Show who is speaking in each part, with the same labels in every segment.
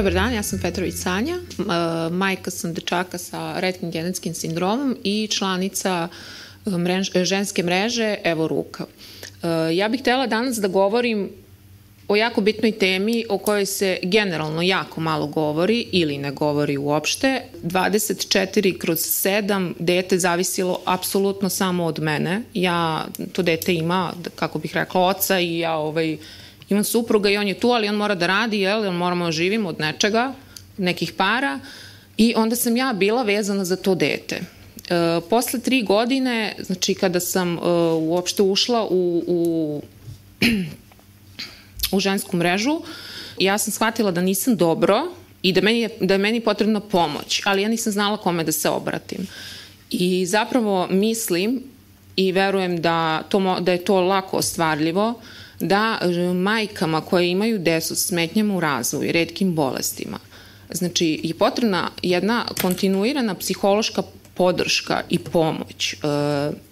Speaker 1: Dobar dan, ja sam Petrović Sanja, majka sam dečaka sa retkim genetskim sindromom i članica mrež, ženske mreže Evo Ruka. Ja bih htela danas da govorim o jako bitnoj temi o kojoj se generalno jako malo govori ili ne govori uopšte. 24 kroz 7 dete zavisilo apsolutno samo od mene. Ja, to dete ima, kako bih rekla, oca i ja ovaj, imam supruga i on je tu, ali on mora da radi, jel, on moramo da živimo od nečega, nekih para i onda sam ja bila vezana za to dete. E, posle tri godine, znači kada sam e, uopšte ušla u, u u žensku mrežu, ja sam shvatila da nisam dobro i da, meni je, da je meni potrebna pomoć, ali ja nisam znala kome da se obratim. I zapravo mislim i verujem da, to, da je to lako ostvarljivo, da e, majkama koje imaju desu s smetnjama u razvoju, redkim bolestima, znači je potrebna jedna kontinuirana psihološka podrška i pomoć. E,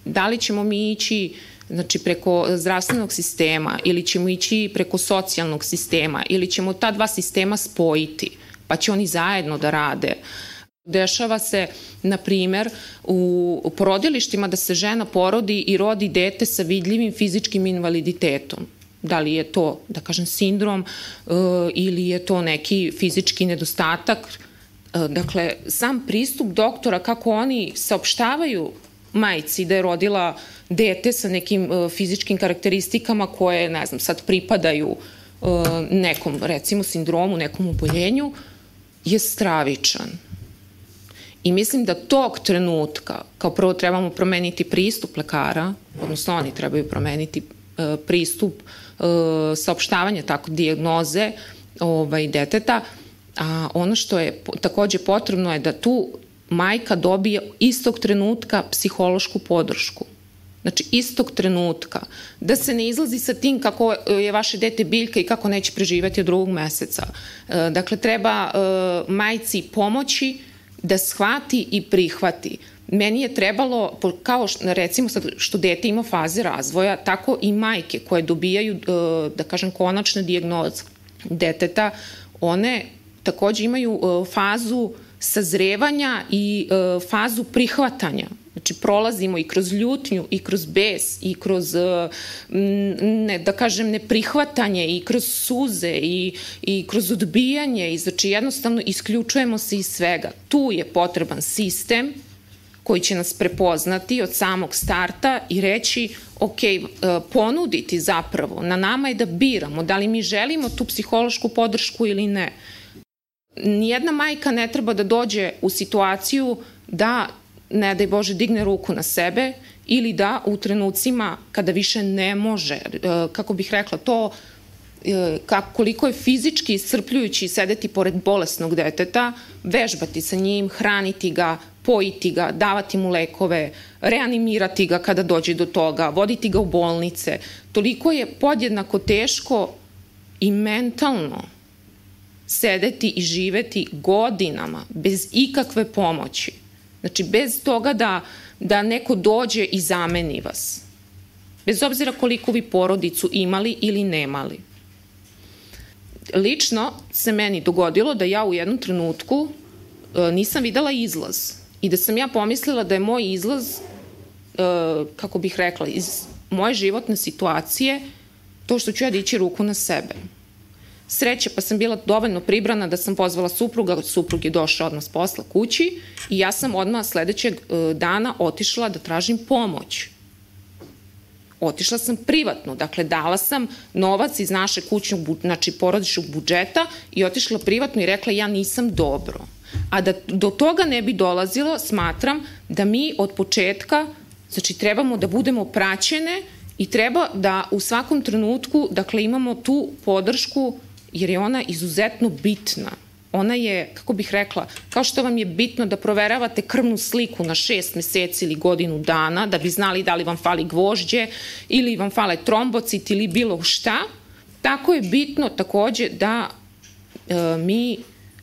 Speaker 1: da li ćemo mi ići znači preko zdravstvenog sistema ili ćemo ići preko socijalnog sistema ili ćemo ta dva sistema spojiti pa će oni zajedno da rade. Dešava se, na primer, u porodilištima da se žena porodi i rodi dete sa vidljivim fizičkim invaliditetom. Da li je to, da kažem, sindrom uh, ili je to neki fizički nedostatak. Uh, dakle, sam pristup doktora kako oni saopštavaju majci da je rodila dete sa nekim uh, fizičkim karakteristikama koje, ne znam, sad pripadaju nekom, recimo, sindromu, nekom oboljenju, je stravičan. I mislim da tog trenutka, kao prvo trebamo promeniti pristup lekara, odnosno oni trebaju promeniti pristup saopštavanja tako dijagnoze ovaj, deteta, a ono što je takođe potrebno je da tu majka dobije istog trenutka psihološku podršku. Znači, istog trenutka. Da se ne izlazi sa tim kako je vaše dete biljka i kako neće preživati od drugog meseca. E, dakle, treba e, majci pomoći da shvati i prihvati. Meni je trebalo, kao recimo sad što dete ima faze razvoja, tako i majke koje dobijaju, e, da kažem, konačne dijagnoze deteta, one takođe imaju fazu uh, sazrevanja i e, fazu prihvatanja. Znači, prolazimo i kroz ljutnju, i kroz bes, i kroz, e, ne, da kažem, neprihvatanje, i kroz suze, i, i kroz odbijanje, i znači jednostavno isključujemo se iz svega. Tu je potreban sistem koji će nas prepoznati od samog starta i reći, ok, e, ponuditi zapravo, na nama je da biramo da li mi želimo tu psihološku podršku ili ne. Nijedna majka ne treba da dođe u situaciju da, ne daj Bože, digne ruku na sebe ili da u trenucima kada više ne može, e, kako bih rekla, to e, kako, koliko je fizički iscrpljujući sedeti pored bolesnog deteta, vežbati sa njim, hraniti ga, pojiti ga, davati mu lekove, reanimirati ga kada dođe do toga, voditi ga u bolnice. Toliko je podjednako teško i mentalno sedeti i živeti godinama bez ikakve pomoći. Znači, bez toga da, da neko dođe i zameni vas. Bez obzira koliko vi porodicu imali ili nemali. Lično se meni dogodilo da ja u jednom trenutku e, nisam videla izlaz i da sam ja pomislila da je moj izlaz, e, kako bih rekla, iz moje životne situacije to što ću ja dići ruku na sebe Sreće, pa sam bila dovoljno pribrana da sam pozvala supruga, suprug je došao odmah s posla kući i ja sam odmah sledećeg e, dana otišla da tražim pomoć. Otišla sam privatno, dakle dala sam novac iz naše kućnog, znači porodičnog budžeta i otišla privatno i rekla ja nisam dobro. A da do toga ne bi dolazilo, smatram da mi od početka, znači trebamo da budemo praćene i treba da u svakom trenutku, dakle imamo tu podršku jer je ona izuzetno bitna. Ona je, kako bih rekla, kao što vam je bitno da proveravate krvnu sliku na šest meseci ili godinu dana, da bi znali da li vam fali gvožđe ili vam fale trombocit ili bilo šta, tako je bitno takođe da e, mi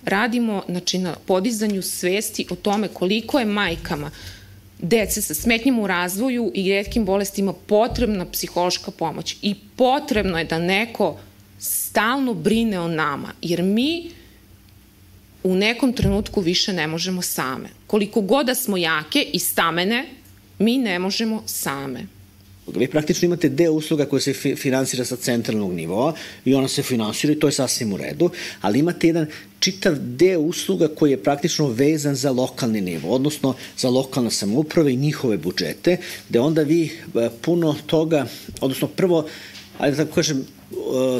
Speaker 1: radimo znači, na podizanju svesti o tome koliko je majkama dece sa smetnjama u razvoju i redkim bolestima potrebna psihološka pomoć i potrebno je da neko stalno brine o nama, jer mi u nekom trenutku više ne možemo same. Koliko god da smo jake i stamene, mi ne možemo same.
Speaker 2: Vi praktično imate deo usluga koja se finansira sa centralnog nivoa i ona se finansira i to je sasvim u redu, ali imate jedan čitav deo usluga koji je praktično vezan za lokalni nivo, odnosno za lokalne samouprave i njihove budžete, gde onda vi e, puno toga, odnosno prvo, ajde da tako kažem,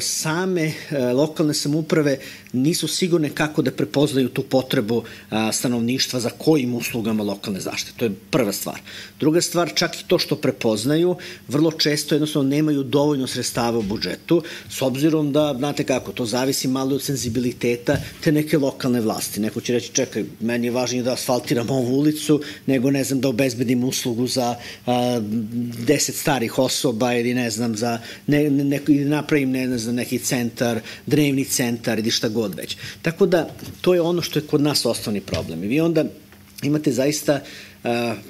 Speaker 2: same e, lokalne samouprave nisu sigurne kako da prepoznaju tu potrebu stanovništva za kojim uslugama lokalne zaštite. To je prva stvar. Druga stvar, čak i to što prepoznaju, vrlo često jednostavno nemaju dovoljno sredstava u budžetu, s obzirom da, znate kako, to zavisi malo od senzibiliteta te neke lokalne vlasti. Neko će reći, čekaj, meni je važnije da asfaltiram ovu ulicu, nego, ne znam, da obezbedim uslugu za a, deset starih osoba ili, ne znam, za ne, ne, ne, napravim, ne znam, neki centar, drevni centar ili šta god već. Tako da, to je ono što je kod nas osnovni problem. I vi onda imate zaista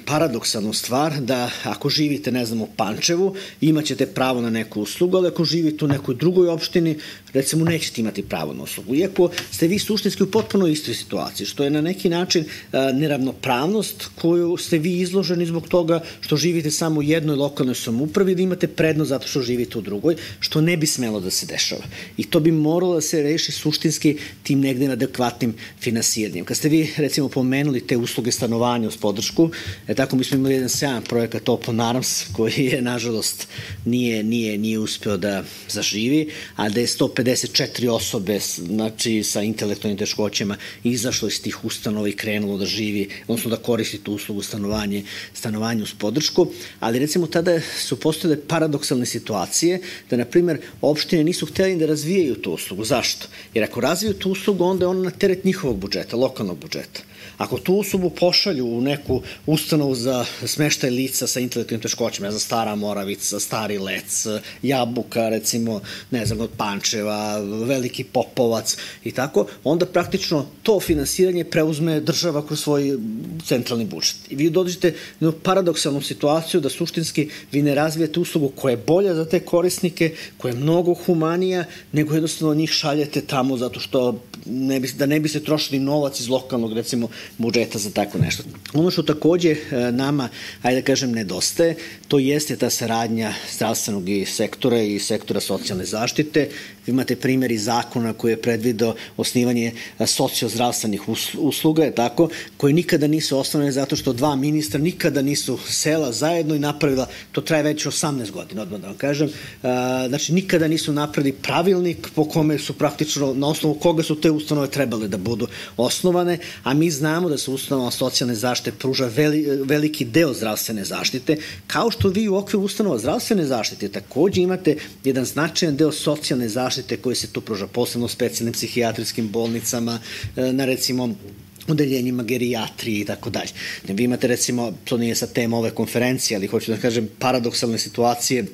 Speaker 2: paradoksalnu stvar da ako živite, ne znam, u Pančevu, imaćete pravo na neku uslugu, ali ako živite u nekoj drugoj opštini, recimo nećete imati pravo na uslugu. Iako ste vi suštinski u potpuno istoj situaciji, što je na neki način neravnopravnost koju ste vi izloženi zbog toga što živite samo u jednoj lokalnoj samupravi da imate prednost zato što živite u drugoj, što ne bi smelo da se dešava. I to bi moralo da se reši suštinski tim negde adekvatnim finansiranjem. Kad ste vi, recimo, pomenuli te usluge stanovanja uz podršku, E tako mi smo imali jedan sjajan projekat Open Arms koji je nažalost nije, nije, nije uspeo da zaživi, a da je 154 osobe znači sa intelektualnim teškoćama izašlo iz tih ustanova i krenulo da živi, odnosno da koristi tu uslugu stanovanje, stanovanje uz podršku, ali recimo tada su postojale paradoksalne situacije da, na primer, opštine nisu hteli da razvijaju tu uslugu. Zašto? Jer ako razviju tu uslugu, onda je ona na teret njihovog budžeta, lokalnog budžeta. Ako tu osobu pošalju u neku ustanovu za smeštaj lica sa intelektualnim teškoćama, za Stara Moravica, Stari Lec, Jabuka, recimo, ne znam, od Pančeva, Veliki Popovac i tako, onda praktično to finansiranje preuzme država kroz svoj centralni budžet. I vi dođete u paradoksalnu situaciju da suštinski vi ne razvijete uslugu koja je bolja za te korisnike, koja je mnogo humanija, nego jednostavno njih šaljete tamo zato što ne bi, da ne bi se trošili novac iz lokalnog, recimo, budžeta za tako nešto. Ono što takođe e, nama, ajde da kažem, nedostaje, to jeste ta saradnja zdravstvenog i sektora i sektora socijalne zaštite. Imate primjeri zakona koji je predvidao osnivanje e, sociozdravstvenih usluga, je tako, koje nikada nisu osnovane zato što dva ministra nikada nisu sela zajedno i napravila, to traje već 18 godina, odmah da vam kažem, e, znači nikada nisu napravili pravilnik po kome su praktično, na osnovu koga su te ustanove trebale da budu osnovane, a mi znamo da se ustanova socijalne zaštite pruža veli, veliki deo zdravstvene zaštite, kao što vi u okviru ustanova zdravstvene zaštite takođe imate jedan značajan deo socijalne zaštite koji se tu pruža, posebno u specijalnim psihijatrijskim bolnicama, e, na recimo odeljenjima gerijatrije i tako dalje. Vi imate recimo, to nije sa tema ove konferencije, ali hoću da kažem paradoksalne situacije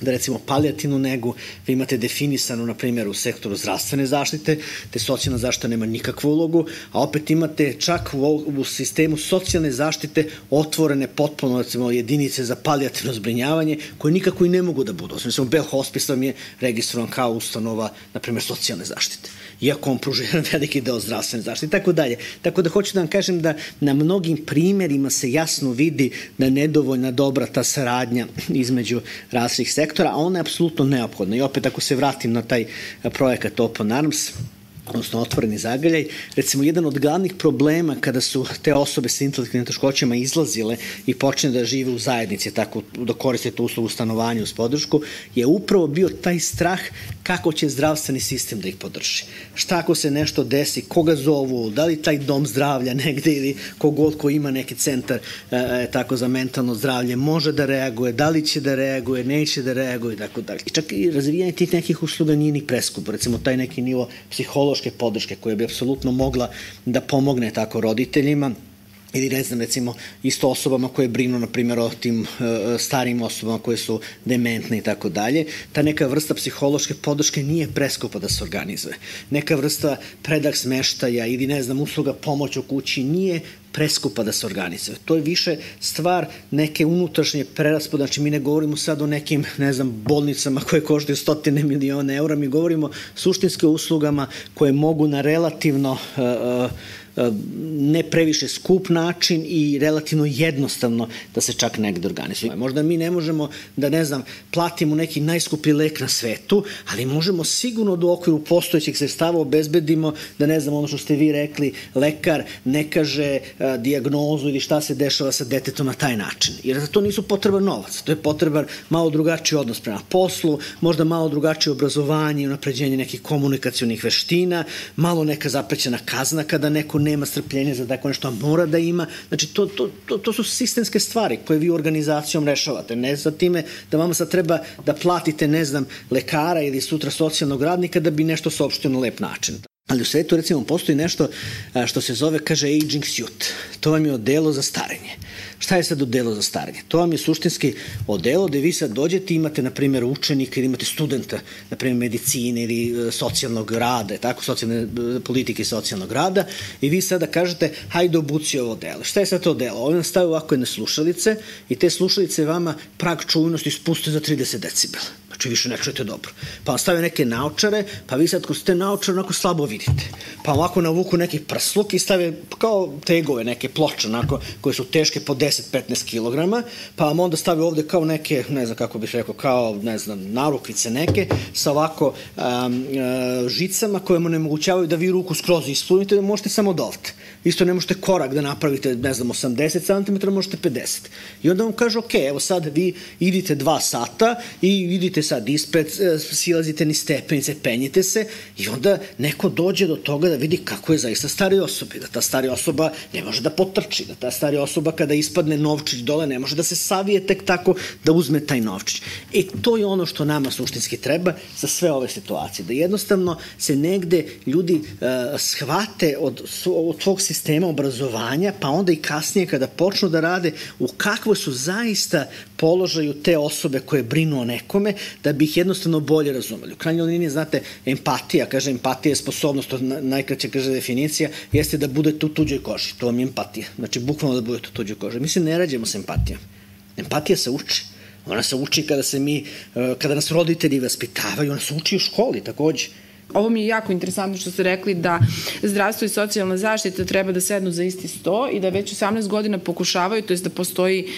Speaker 2: da recimo palijativnu negu vi imate definisanu na primjer u sektoru zdravstvene zaštite, te socijalna zaštita nema nikakvu ulogu, a opet imate čak u, u sistemu socijalne zaštite otvorene potpuno recimo jedinice za palijativno zbrinjavanje koje nikako i ne mogu da budu. Osim Bell Hospice vam je registrovan kao ustanova na primjer socijalne zaštite iako on pruža jedan veliki deo zdravstvene zaštite i tako dalje. Tako da hoću da vam kažem da na mnogim primerima se jasno vidi da nedovoljna dobra ta saradnja između različitih sektora, a ona je apsolutno neophodna. I opet ako se vratim na taj projekat Open Arms, odnosno otvoreni zagrljaj. Recimo, jedan od glavnih problema kada su te osobe sa intelektualnim teškoćama izlazile i počne da žive u zajednici, tako da koriste tu uslugu stanovanja uz podršku, je upravo bio taj strah kako će zdravstveni sistem da ih podrži. Šta ako se nešto desi, koga zovu, da li taj dom zdravlja negde ili kogod ko ima neki centar e, e, tako za mentalno zdravlje može da reaguje, da li će da reaguje, neće da reaguje tako dalje. I čak i razvijanje tih nekih usluga nije ni preskupo. Recimo, taj neki nivo psihološke podrške koja bi apsolutno mogla da pomogne tako roditeljima ili ne znam recimo isto osobama koje brinu na primjer o tim uh, starim osobama koje su dementne i tako dalje. Ta neka vrsta psihološke podrške nije preskupa da se organizuje. Neka vrsta predak smeštaja ili ne znam usluga pomoć u kući nije preskupa da se organizuje. To je više stvar neke unutrašnje preraspode, znači mi ne govorimo sad o nekim, ne znam, bolnicama koje koštaju stotine miliona eura, mi govorimo suštinske uslugama koje mogu na relativno uh, uh, ne previše skup način i relativno jednostavno da se čak negde organizuje. Možda mi ne možemo da, ne znam, platimo neki najskuplji lek na svetu, ali možemo sigurno da u okviru postojećih sredstava obezbedimo da, ne znam, ono što ste vi rekli, lekar ne kaže a, diagnozu ili šta se dešava sa detetom na taj način. Jer za to nisu potreban novac, to je potreban malo drugačiji odnos prema poslu, možda malo drugačije obrazovanje i napređenje nekih komunikacijonih veština, malo neka zaprećena kazna kada neko nema strpljenja za tako nešto, a mora da ima. Znači, to, to, to, to su sistemske stvari koje vi organizacijom rešavate. Ne za time da vama sad treba da platite, ne znam, lekara ili sutra socijalnog radnika da bi nešto saopštio na lep način. Ali u svetu recimo postoji nešto što se zove, kaže, aging suit. To vam je odelo za starenje. Šta je sad odelo za starenje? To vam je suštinski odelo gde vi sad dođete imate, na primjer, učenika ili imate studenta, na primjer, medicine ili e, socijalnog rada, tako, socijalne e, politike i socijalnog rada i vi sada kažete, hajde obuci ovo odelo. Šta je sad to odelo? Ovo vam ovako jedne slušalice i te slušalice vama prag čujnosti spuste za 30 decibela. Znači više ne čujete dobro. Pa vam stave neke naočare, pa vi sad kroz te naočare onako slabo vidite. Pa ovako navuku neki prsluk i stave kao tegove, neke ploče, onako, koje su teške po 10-15 kg, pa vam onda stave ovde kao neke, ne znam kako bih rekao, kao, ne znam, narukvice neke, sa ovako um, uh, žicama koje mu nemogućavaju da vi ruku skroz ispunite, da možete samo dovte. Isto ne možete korak da napravite, ne znam, 80 cm, možete 50. I onda vam kaže, ok, evo sad vi idite dva sata i idite sad ispred, e, silazite ni stepenice, penjite se i onda neko dođe do toga da vidi kako je zaista stari osobi, da ta stari osoba ne može da potrči, da ta stari osoba kada ispadne novčić dole ne može da se savije tek tako da uzme taj novčić. E, to je ono što nama suštinski treba za sve ove situacije, da jednostavno se negde ljudi uh, shvate od, od svog sistema obrazovanja, pa onda i kasnije kada počnu da rade u kakvoj su zaista položaju te osobe koje brinu o nekome, da bi ih jednostavno bolje razumeli. U krajnjoj liniji, znate, empatija, kaže, empatija je sposobnost, to najkraće kaže definicija, jeste da budete u tuđoj koži. To vam je empatija. Znači, bukvalno da budete u tuđoj koži. Mi se ne rađemo sa empatijom. Empatija se uči. Ona se uči kada se mi, eh, kada nas roditelji vaspitavaju, ona se uči u školi takođe.
Speaker 3: Ovo mi je jako interesantno što ste rekli da zdravstvo i socijalna zaštita treba da sednu za isti sto i da već 18 godina pokušavaju, to je da postoji,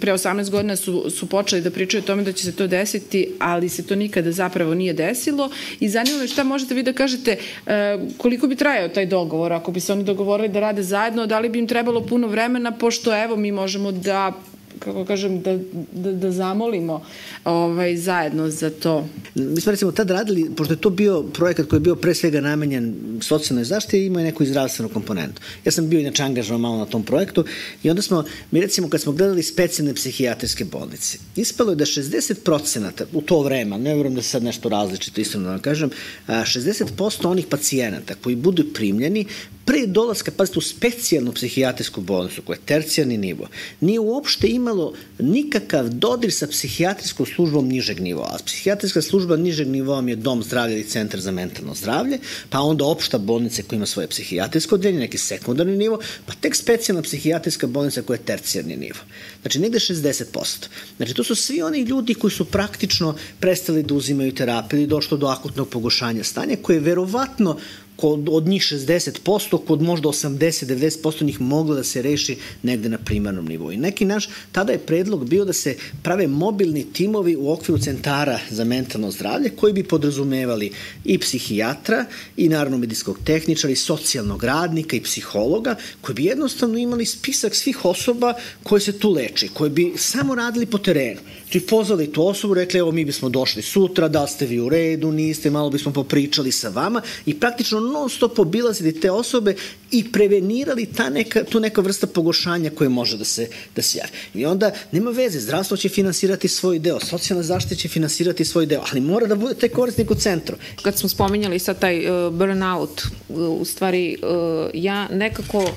Speaker 3: pre 18 godina su, su počeli da pričaju o tome da će se to desiti, ali se to nikada zapravo nije desilo. I zanima me šta možete vi da kažete um, koliko bi trajao taj dogovor, ako bi se oni dogovorili da rade zajedno, da li bi im trebalo puno vremena, pošto evo mi možemo da kako kažem, da, da, da zamolimo ovaj, zajedno za to.
Speaker 2: Mi smo recimo tad radili, pošto je to bio projekat koji je bio pre svega namenjen socijalnoj zaštiti i imao je neku izravstvenu komponentu. Ja sam bio inače angažovan malo na tom projektu i onda smo, mi recimo kad smo gledali specijalne psihijatrijske bolnice, ispalo je da 60% u to vreme, ne verujem da se sad nešto različito, iskreno da vam kažem, 60% onih pacijenata koji budu primljeni pre dolaska, pazite, u specijalnu psihijatrijsku bolnicu, koja je tercijarni nivo, nije uopšte imalo nikakav dodir sa psihijatrijskom službom nižeg nivoa. Psihijatrijska služba nižeg nivoa je dom zdravlja ili centar za mentalno zdravlje, pa onda opšta bolnica koja ima svoje psihijatrijsko odeljenje, neki sekundarni nivo, pa tek specijalna psihijatrijska bolnica koja je tercijarni nivo. Znači, negde 60%. Znači, to su svi oni ljudi koji su praktično prestali da uzimaju terapiju ili došlo do akutnog pogošanja stanja, koje je verovatno kod, od njih 60%, kod možda 80-90% njih moglo da se reši negde na primarnom nivou. I neki naš, tada je predlog bio da se prave mobilni timovi u okviru centara za mentalno zdravlje koji bi podrazumevali i psihijatra i naravno medijskog tehničara i socijalnog radnika i psihologa koji bi jednostavno imali spisak svih osoba koje se tu leče, koji bi samo radili po terenu. Znači pozvali tu osobu, rekli evo mi bismo došli sutra, da ste vi u redu, niste, malo bismo popričali sa vama i praktično non stop obilazili te osobe i prevenirali ta neka, tu neka vrsta pogošanja koje može da se, da se javi. I onda nema veze, zdravstvo će finansirati svoj deo, socijalna zaštita će finansirati svoj deo, ali mora da bude taj korisnik u centru.
Speaker 1: Kad smo spominjali sad taj uh, burnout, uh, u stvari uh, ja nekako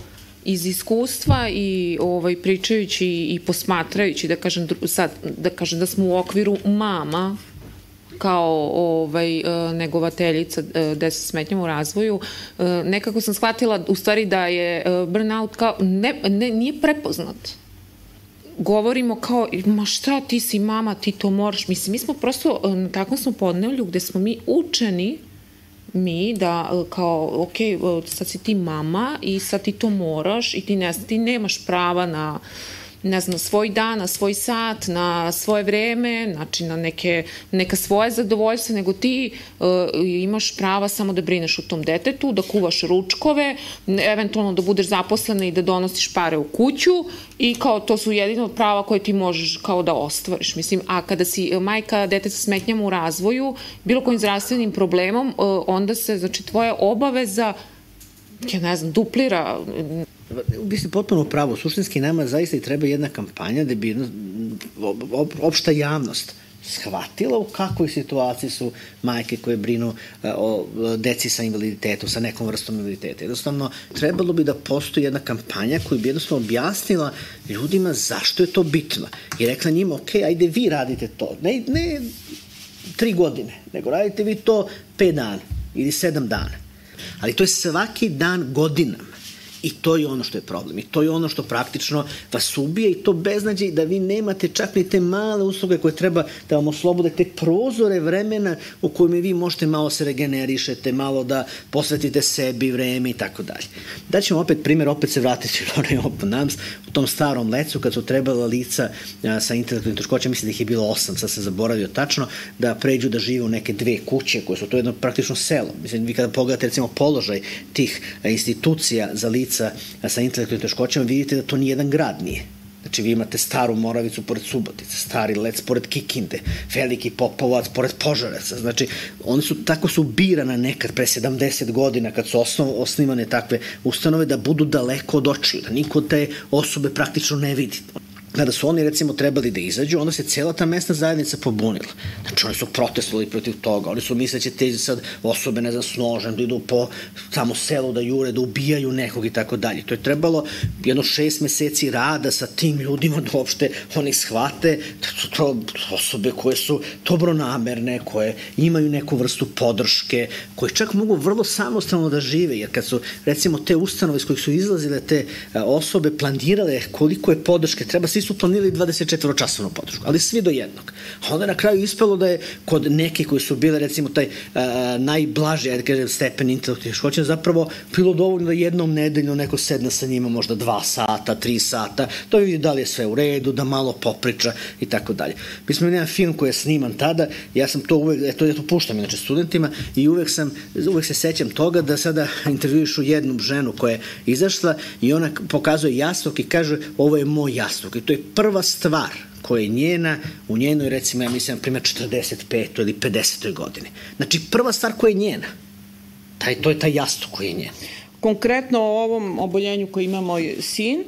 Speaker 1: iz iskustva i ovaj pričajući i posmatrajući da kažem sad da kažem da smo u okviru mama kao ovaj, e, negovateljica e, desa smetnjama u razvoju, e, nekako sam shvatila u stvari da je burnout kao, ne, ne, nije prepoznat govorimo kao, ma šta ti si mama, ti to moraš. Mislim, mi smo prosto na takvom smo podnevlju gde smo mi učeni mi da kao, ok, sad si ti mama i sad ti to moraš i ti, ne, ti nemaš prava na ne znam, svoj dan, na svoj sat, na svoje vreme, znači na neke, neka svoje zadovoljstva, nego ti uh, imaš prava samo da brineš o tom detetu, da kuvaš ručkove, eventualno da budeš zaposlena i da donosiš pare u kuću i kao to su jedino prava koje ti možeš kao da ostvariš. Mislim, a kada si majka deteta sa smetnjama u razvoju, bilo kojim zdravstvenim problemom, uh, onda se, znači, tvoja obaveza ja ne znam, duplira
Speaker 2: Vi ste potpuno pravo. Suštinski nama zaista i treba jedna kampanja da bi opšta javnost shvatila u kakvoj situaciji su majke koje brinu e, o deci sa invaliditetom, sa nekom vrstom invaliditeta. Jednostavno, trebalo bi da postoji jedna kampanja koja bi jednostavno objasnila ljudima zašto je to bitno. I rekla njima, ok, ajde vi radite to. Ne, ne tri godine, nego radite vi to pet dana ili sedam dana. Ali to je svaki dan godinama. I to je ono što je problem. I to je ono što praktično vas ubije i to beznađe da vi nemate čak ni te male usluge koje treba da vam oslobode te prozore vremena u kojima vi možete malo se regenerišete, malo da posvetite sebi vreme i tako dalje. Daćemo opet primjer, opet se vratiti na onaj open arms, u tom starom lecu kad su trebala lica a, sa intelektualnim teškoćama, mislim da ih je bilo osam, sad sam zaboravio tačno, da pređu da žive u neke dve kuće koje su to jedno praktično selo. Mislim, vi kada pogledate recimo položaj tih institucija za lica lica sa intelektualnim teškoćama, vidite da to nijedan grad nije. Znači vi imate staru Moravicu pored Subotice, stari Lec pored Kikinde, veliki Popovac pored Požareca. Znači oni su tako su birana nekad pre 70 godina kad su osnov, osnivane takve ustanove da budu daleko od očiju, da niko te osobe praktično ne vidi kada su oni recimo trebali da izađu, onda se cela ta mesna zajednica pobunila. Znači oni su protestovali protiv toga, oni su misleći te sad osobe, ne znam, da idu po samo selu da jure, da ubijaju nekog i tako dalje. To je trebalo jedno šest meseci rada sa tim ljudima da uopšte oni shvate da su to osobe koje su dobronamerne, koje imaju neku vrstu podrške, koje čak mogu vrlo samostalno da žive, jer kad su recimo te ustanove iz kojih su izlazile te osobe planirale koliko je podrške, treba svi su planirali 24-časovnu podršku, ali svi do jednog. A onda na kraju ispalo da je kod neke koji su bile recimo taj uh, najblaži, ajde kažem, stepen intelektualnih škoća, zapravo bilo dovoljno da jednom nedeljno neko sedne sa njima možda dva sata, tri sata, to vidi da li je sve u redu, da malo popriča i tako dalje. Mi smo imali jedan film koji je sniman tada, ja sam to uvek, to, ja to puštam inače studentima i uvek sam, uvek se sećam toga da sada intervjuišu jednu ženu koja je izašla i ona pokazuje jastuk i kaže ovo je moj jastuk i to je prva stvar koja je njena, u njenoj recimo, ja mislim, na primjer, 45. ili 50. godine. Znači, prva stvar koja je njena, taj, to je taj jastuk koji je njen.
Speaker 4: Konkretno o ovom oboljenju koji ima moj sin, e,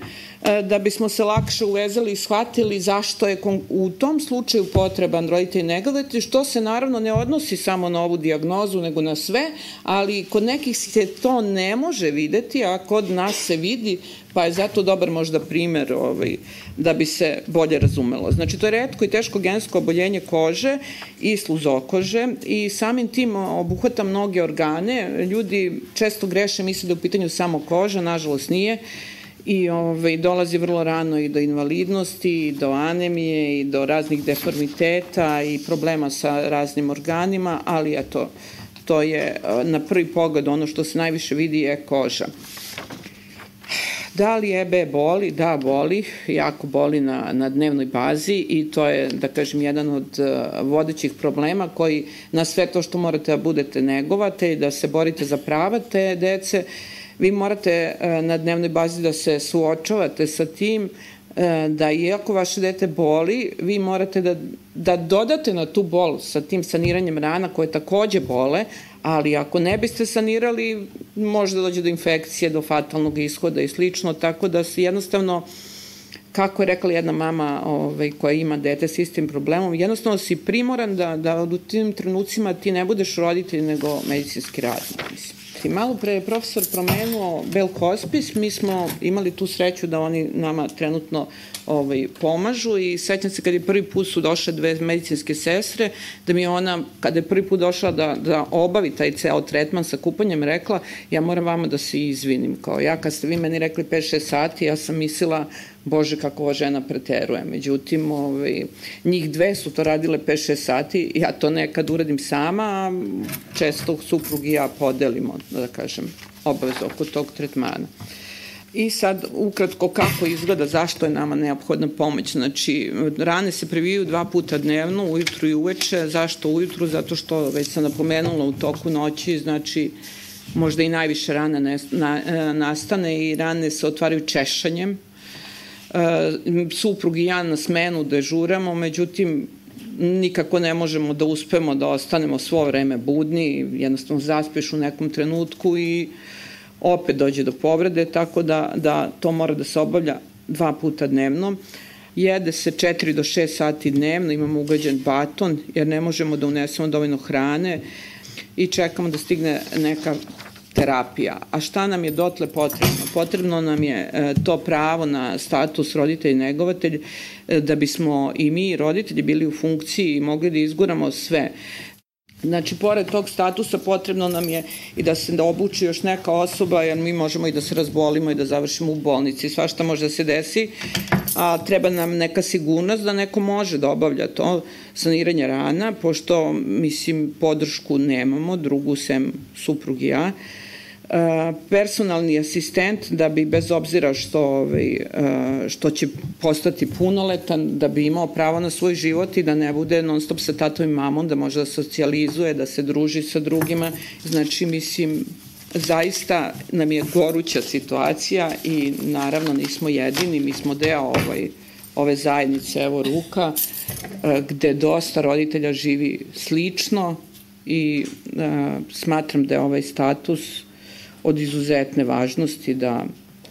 Speaker 4: da bismo se lakše uvezali i shvatili zašto je u tom slučaju potreban roditelj negovati, što se naravno ne odnosi samo na ovu diagnozu, nego na sve, ali kod nekih se to ne može videti, a kod nas se vidi pa je zato dobar možda primer ovaj, da bi se bolje razumelo. Znači, to je redko i teško gensko oboljenje kože i sluzokože i samim tim obuhvata mnoge organe. Ljudi često greše, misle da je u pitanju samo koža, nažalost nije i ovaj, dolazi vrlo rano i do invalidnosti, i do anemije, i do raznih deformiteta i problema sa raznim organima, ali eto, to je na prvi pogled ono što se najviše vidi je koža. Da li EB boli? Da, boli, jako boli na, na dnevnoj bazi i to je, da kažem, jedan od uh, vodećih problema koji na sve to što morate da budete negovate i da se borite za prava te dece, vi morate uh, na dnevnoj bazi da se suočavate sa tim uh, da iako vaše dete boli, vi morate da, da dodate na tu bol sa tim saniranjem rana koje takođe bole, ali ako ne biste sanirali, može da dođe do infekcije, do fatalnog ishoda i slično, tako da se jednostavno kako je rekla jedna mama ovaj, koja ima dete s istim problemom, jednostavno si primoran da, da u tim trenucima ti ne budeš roditelj nego medicinski radnik. Mislim. I malo pre je profesor promenuo Bel Hospice, mi smo imali tu sreću da oni nama trenutno ovaj, pomažu i sećam se kad je prvi put su došle dve medicinske sestre, da mi ona, kada je prvi put došla da, da obavi taj ceo tretman sa kupanjem, rekla, ja moram vama da se izvinim, kao ja kad ste vi meni rekli 5-6 sati, ja sam mislila, bože kako ova žena preteruje. Međutim, ovaj, njih dve su to radile 5-6 sati, ja to nekad uradim sama, a često suprug i ja podelimo, da kažem, obavezu oko tog tretmana. I sad, ukratko, kako izgleda, zašto je nama neophodna pomoć. Znači, rane se previju dva puta dnevno, ujutru i uveče. Zašto ujutru? Zato što, već sam napomenula, u toku noći, znači, možda i najviše rana ne, na, nastane i rane se otvaraju češanjem. E, suprug i ja na smenu dežuramo, međutim, nikako ne možemo da uspemo da ostanemo svo vreme budni, jednostavno zaspeš u nekom trenutku i opet dođe do povrede, tako da, da to mora da se obavlja dva puta dnevno. Jede se 4 do 6 sati dnevno, imamo ugađen baton, jer ne možemo da unesemo dovoljno hrane i čekamo da stigne neka terapija. A šta nam je dotle potrebno? Potrebno nam je e, to pravo na status roditelj i negovatelj e, da bismo i mi roditelji bili u funkciji i mogli da izguramo sve. Znači, pored tog statusa potrebno nam je i da se da obuči još neka osoba, jer mi možemo i da se razbolimo i da završimo u bolnici, svašta može da se desi, a treba nam neka sigurnost da neko može da obavlja to saniranje rana, pošto, mislim, podršku nemamo, drugu sem suprug i ja, personalni asistent da bi bez obzira što, ovaj, što će postati punoletan, da bi imao pravo na svoj život i da ne bude non stop sa tatom i mamom, da može da socijalizuje, da se druži sa drugima. Znači, mislim, zaista nam je goruća situacija i naravno nismo jedini, mi smo deo ovaj, ove zajednice, evo ruka, gde dosta roditelja živi slično i a, smatram da je ovaj status od izuzetne važnosti da,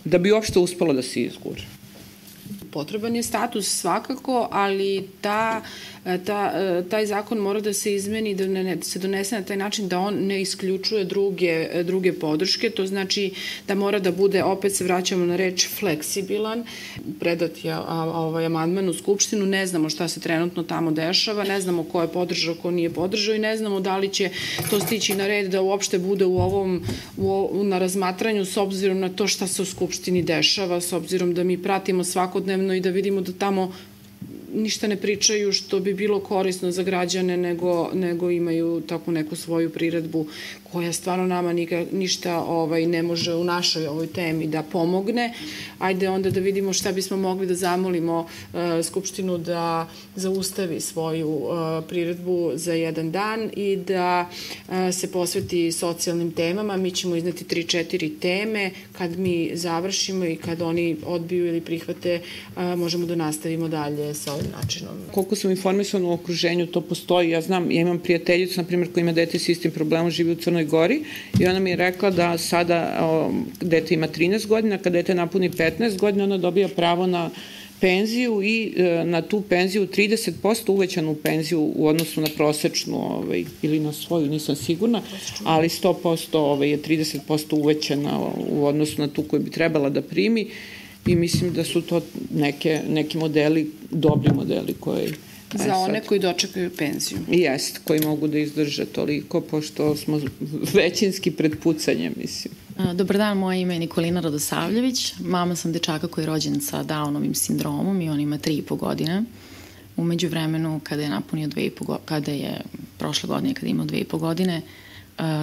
Speaker 4: da bi uopšte uspelo da se izgure.
Speaker 3: Potreban je status svakako, ali ta ta, e, taj zakon mora da se izmeni, da ne, da se donese na taj način da on ne isključuje druge, e, druge podrške, to znači da mora da bude, opet se vraćamo na reč, fleksibilan, predat je ovaj amandman u Skupštinu, ne znamo šta se trenutno tamo dešava, ne znamo ko je podržao, ko nije podržao i ne znamo da li će to stići na red da uopšte bude u ovom, u, na razmatranju s obzirom na to šta se u Skupštini dešava, s obzirom da mi pratimo svakodnevno i da vidimo da tamo ništa ne pričaju što bi bilo korisno za građane, nego, nego imaju takvu neku svoju priredbu koja stvarno nama nika, ništa ovaj, ne može u našoj ovoj temi da pomogne. Ajde onda da vidimo šta bismo mogli da zamolimo uh, Skupštinu da zaustavi svoju uh, priredbu za jedan dan i da uh, se posveti socijalnim temama. Mi ćemo izneti 3-4 teme. Kad mi završimo i kad oni odbiju ili prihvate, uh, možemo da nastavimo dalje sa ovim načinom.
Speaker 4: Koliko sam informisana u okruženju, to postoji. Ja znam, ja imam prijateljicu, na primjer, koja ima dete s istim problemom, živi u Crnoj Gori i ona mi je rekla da sada o, dete ima 13 godina, kada dete napuni 15 godina, ona dobija pravo na penziju i e, na tu penziju 30% uvećanu penziju u odnosu na prosečnu ovaj, ili na svoju, nisam sigurna, ali 100% ovaj, je 30% uvećana u odnosu na tu koju bi trebala da primi i mislim da su to neke, neki modeli, dobri modeli koji
Speaker 3: Za e, one koji dočekaju penziju.
Speaker 4: Jest, koji mogu da izdrže toliko, pošto smo većinski pred pucanjem, mislim.
Speaker 5: Dobar dan, moje ime je Nikolina Radosavljević. Mama sam dečaka koji je rođen sa Downovim sindromom i on ima 3,5 godine. Umeđu vremenu, kada je napunio 2,5 kada je prošle godine, kada je imao 2,5 godine,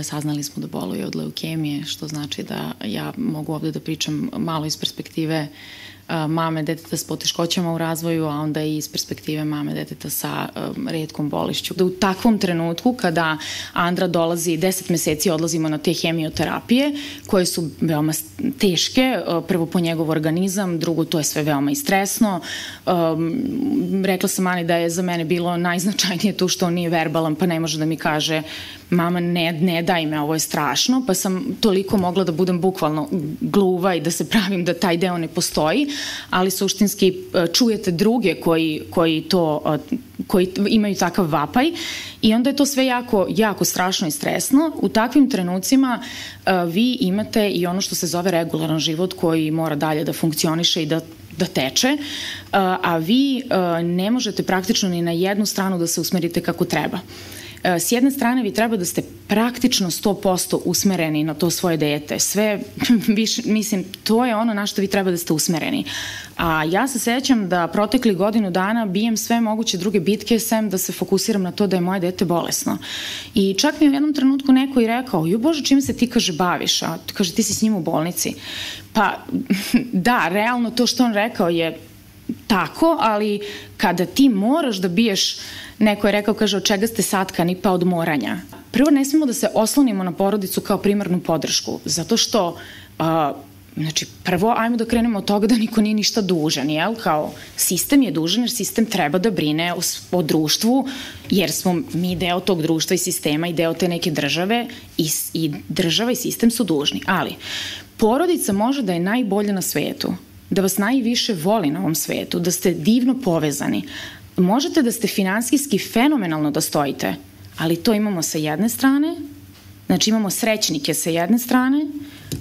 Speaker 5: saznali smo da boluje od leukemije, što znači da ja mogu ovde da pričam malo iz perspektive mame deteta s poteškoćama u razvoju, a onda i iz perspektive mame deteta sa redkom bolešću. Da u takvom trenutku kada Andra dolazi, 10 meseci odlazimo na te hemioterapije, koje su veoma teške, prvo po njegov organizam, drugo to je sve veoma i stresno. Um, rekla sam Ani da je za mene bilo najznačajnije to što on nije verbalan, pa ne može da mi kaže mama ne, ne daj me, ovo je strašno, pa sam toliko mogla da budem bukvalno gluva i da se pravim da taj deo ne postoji, ali suštinski e, čujete druge koji, koji to e, koji imaju takav vapaj i onda je to sve jako, jako strašno i stresno. U takvim trenucima uh, vi imate i ono što se zove regularan život koji mora dalje da funkcioniše i da da teče, a vi ne možete praktično ni na jednu stranu da se usmerite kako treba. E, s jedne strane vi treba da ste praktično 100% usmereni na to svoje dete. Sve, više, mislim, to je ono na što vi treba da ste usmereni. A ja se sećam da protekli godinu dana bijem sve moguće druge bitke sem da se fokusiram na to da je moje dete bolesno. I čak mi je u jednom trenutku neko i rekao, ju Bože, čim se ti, kaže, baviš? A kaže, ti si s njim u bolnici. Pa, da, realno to što on rekao je tako, ali kada ti moraš da biješ Neko je rekao, kaže, od čega ste satkani? Pa od moranja. Prvo, ne smemo da se oslonimo na porodicu kao primarnu podršku, zato što a, Znači, prvo, ajmo da krenemo od toga da niko nije ništa dužan, jel? Kao, sistem je dužan jer sistem treba da brine o, o društvu, jer smo mi deo tog društva i sistema i deo te neke države i, i država i sistem su dužni. Ali, porodica može da je najbolja na svetu, da vas najviše voli na ovom svetu, da ste divno povezani, možete da ste finanskijski fenomenalno da stojite, ali to imamo sa jedne strane, znači imamo srećnike sa jedne strane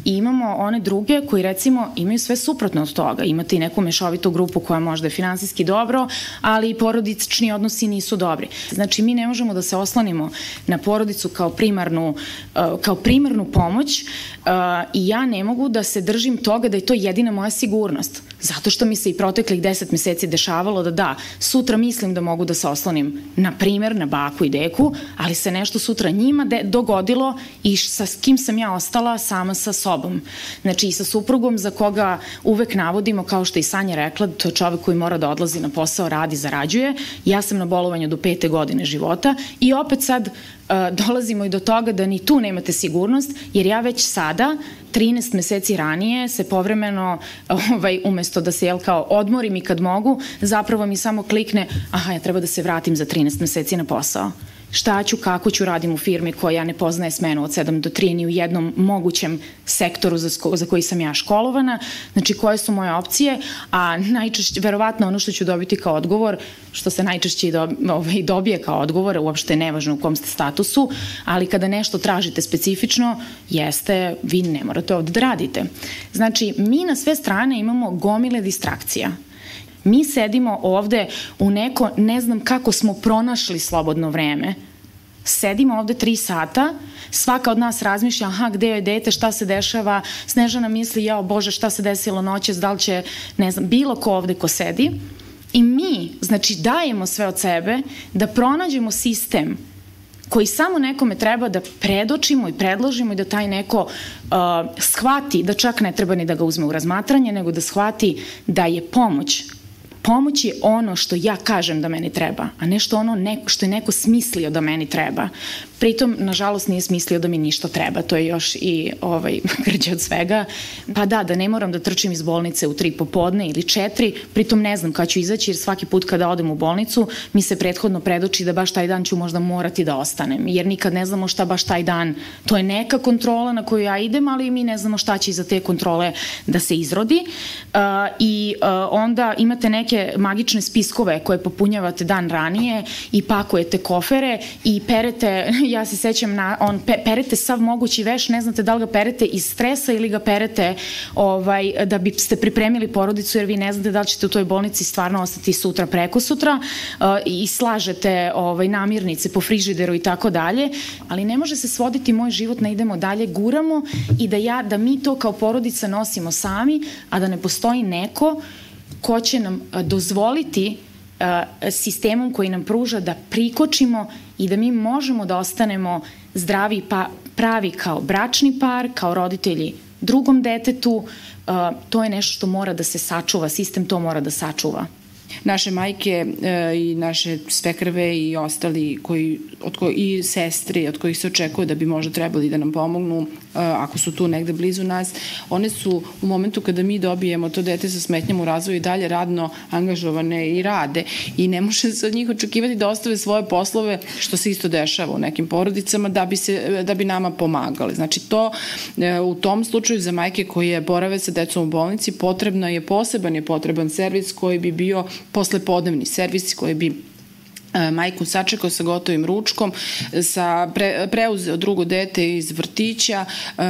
Speaker 5: i imamo one druge koji recimo imaju sve suprotno od toga. Imate i neku mešovitu grupu koja možda je finansijski dobro, ali i porodični odnosi nisu dobri. Znači mi ne možemo da se oslonimo na porodicu kao primarnu, uh, kao primarnu pomoć uh, i ja ne mogu da se držim toga da je to jedina moja sigurnost. Zato što mi se i proteklih deset meseci dešavalo da da, sutra mislim da mogu da se oslonim na primer na baku i deku, ali se nešto sutra njima de dogodilo i sa kim sam ja ostala sama sa sobom. Znači i sa suprugom za koga uvek navodimo, kao što i Sanja rekla, to je čovek koji mora da odlazi na posao, radi, zarađuje. Ja sam na bolovanju do pete godine života i opet sad dolazimo i do toga da ni tu nemate sigurnost, jer ja već sada 13 meseci ranije se povremeno ovaj, umesto da se jel kao odmorim i kad mogu, zapravo mi samo klikne aha, ja treba da se vratim za 13 meseci na posao šta ću, kako ću radim u firmi koja ne poznaje smenu od 7 do 3 ni u jednom mogućem sektoru za, za koji sam ja školovana, znači koje su moje opcije, a najčešće, verovatno ono što ću dobiti kao odgovor, što se najčešće i do, ovaj, dobije kao odgovor, uopšte nevažno u kom ste statusu, ali kada nešto tražite specifično, jeste, vi ne morate ovde da radite. Znači, mi na sve strane imamo gomile distrakcija. Mi sedimo ovde u neko, ne znam kako smo pronašli slobodno vreme, sedimo ovde tri sata, svaka od nas razmišlja, aha, gde je dete, šta se dešava, Snežana misli, jao Bože, šta se desilo noćes, da li će, ne znam, bilo ko ovde ko sedi, i mi, znači, dajemo sve od sebe da pronađemo sistem koji samo nekome treba da predočimo i predložimo i da taj neko uh, shvati da čak ne treba ni da ga uzme u razmatranje, nego da shvati da je pomoć pomoć je ono što ja kažem da meni treba, a ne što, ono neko, što je neko smislio da meni treba. Pritom, nažalost, nije smislio da mi ništa treba, to je još i ovaj, grđe od svega. Pa da, da ne moram da trčim iz bolnice u tri popodne ili četiri, pritom ne znam kada ću izaći, jer svaki put kada odem u bolnicu, mi se prethodno predoči da baš taj dan ću možda morati da ostanem, jer nikad ne znamo šta baš taj dan, to je neka kontrola na koju ja idem, ali mi ne znamo šta će iza te kontrole da se izrodi. Uh, I uh, onda imate neke magične spiskove koje popunjavate dan ranije i pakujete kofere i perete ja se sećam na, on pe, perete sav mogući veš, ne znate da li ga perete iz stresa ili ga perete ovaj, da bi ste pripremili porodicu jer vi ne znate da li ćete u toj bolnici stvarno ostati sutra preko sutra uh, i slažete ovaj, namirnice po frižideru i tako dalje, ali ne može se svoditi moj život na idemo dalje, guramo i da, ja, da mi to kao porodica nosimo sami, a da ne postoji neko ko će nam dozvoliti sistemom koji nam pruža da prikočimo i da mi možemo da ostanemo zdravi pa pravi kao bračni par, kao roditelji drugom detetu, to je nešto što mora da se sačuva, sistem to mora da sačuva
Speaker 3: naše majke e, i naše svekrve i ostali koji, od koji, i sestre od kojih se očekuje da bi možda trebali da nam pomognu e, ako su tu negde blizu nas, one su u momentu kada mi dobijemo to dete sa smetnjama u razvoju i dalje radno angažovane i rade i ne može se od njih očekivati da ostave svoje poslove, što se isto dešava u nekim porodicama, da bi, se, da bi nama pomagali. Znači to e, u tom slučaju za majke koje borave sa decom u bolnici potrebno je poseban je potreban servis koji bi bio poslepodnevni servis koji bi majku sačekao sa gotovim ručkom, sa pre, preuzeo drugo dete iz vrtića, e,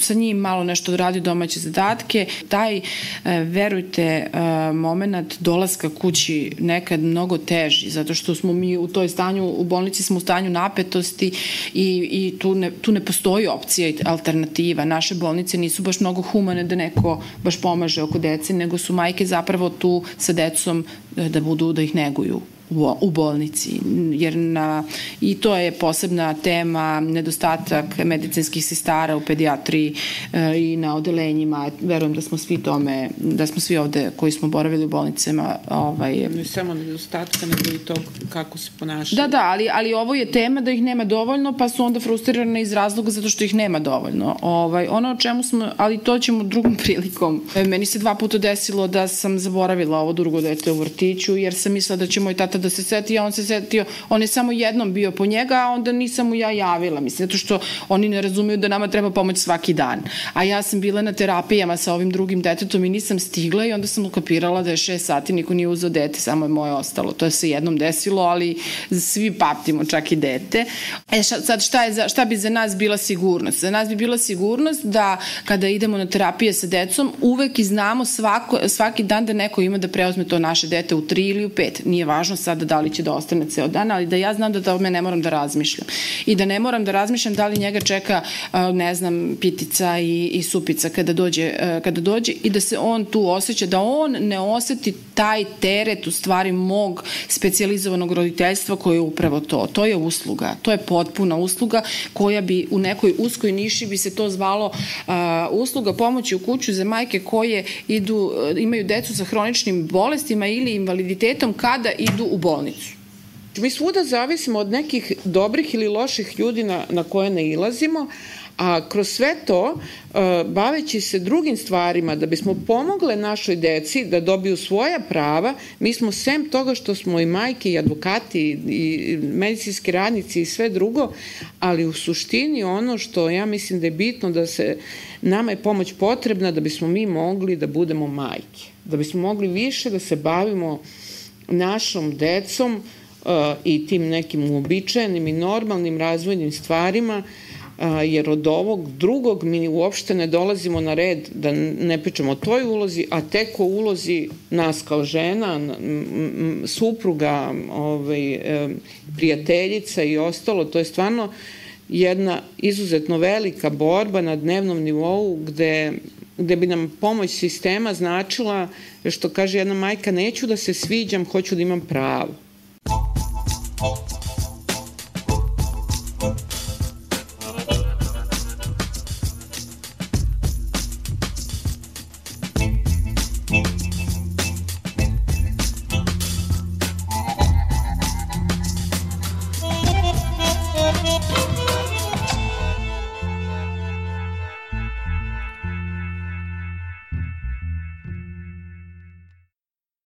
Speaker 3: sa njim malo nešto radi domaće zadatke. Taj, e, verujte, moment dolaska kući nekad mnogo teži, zato što smo mi u toj stanju, u bolnici smo u stanju napetosti i, i tu, ne, tu ne postoji opcija i alternativa. Naše bolnice nisu baš mnogo humane da neko baš pomaže oko dece, nego su majke zapravo tu sa decom da budu, da ih neguju u, u bolnici, jer na, i to je posebna tema, nedostatak medicinskih sestara u pedijatriji e, i na odelenjima. Verujem da smo svi tome, da smo svi ovde koji smo boravili u bolnicama. Ovaj,
Speaker 4: ne samo nedostatka, nego i to kako se ponašaju.
Speaker 3: Da, da, ali, ali ovo je tema da ih nema dovoljno, pa su onda frustrirane iz razloga zato što ih nema dovoljno. Ovaj, ono o čemu smo, ali to ćemo drugom prilikom. E, meni se dva puta desilo da sam zaboravila ovo drugo dete u vrtiću, jer sam mislila da će moj tata da se seti, a on se setio, on je samo jednom bio po njega, a onda nisam mu ja javila, mislim, zato što oni ne razumeju da nama treba pomoć svaki dan. A ja sam bila na terapijama sa ovim drugim detetom i nisam stigla i onda sam ukapirala da je šest sati, niko nije uzao dete, samo je moje ostalo. To je se jednom desilo, ali svi paptimo, čak i dete. E sad šta, je za, šta bi za nas bila sigurnost? Za nas bi bila sigurnost da kada idemo na terapije sa decom, uvek i znamo svako, svaki dan da neko ima da preuzme to naše dete u tri ili u pet. Nije važno sad da li će da ostane ceo dan, ali da ja znam da tome ne moram da razmišljam. I da ne moram da razmišljam da li njega čeka, ne znam, pitica i, i supica kada dođe, kada dođe i da se on tu osjeća, da on ne oseti taj teret u stvari mog specializovanog roditeljstva koje je upravo to. To je usluga, to je potpuna usluga koja bi u nekoj uskoj niši bi se to zvalo usluga pomoći u kuću za majke koje idu, imaju decu sa hroničnim bolestima ili invaliditetom kada idu u bolnicu bolnicu.
Speaker 4: Mi svuda zavisimo od nekih dobrih ili loših ljudi na, na koje ne ilazimo, a kroz sve to, uh, baveći se drugim stvarima, da bismo pomogle našoj deci da dobiju svoja prava, mi smo sem toga što smo i majke i advokati i medicinski radnici i sve drugo, ali u suštini ono što ja mislim da je bitno da se, nama je pomoć potrebna da bismo mi mogli da budemo majke, da bismo mogli više da se bavimo uh, našom decom uh, i tim nekim uobičajenim i normalnim razvojnim stvarima, uh, jer od ovog drugog mi uopšte ne dolazimo na red da ne pričamo o toj ulozi, a tek o ulozi nas kao žena, supruga, ovaj, prijateljica i ostalo, to je stvarno jedna izuzetno velika borba na dnevnom nivou gde gde bi nam pomoć sistema značila, što kaže jedna majka, neću da se sviđam, hoću da imam pravo.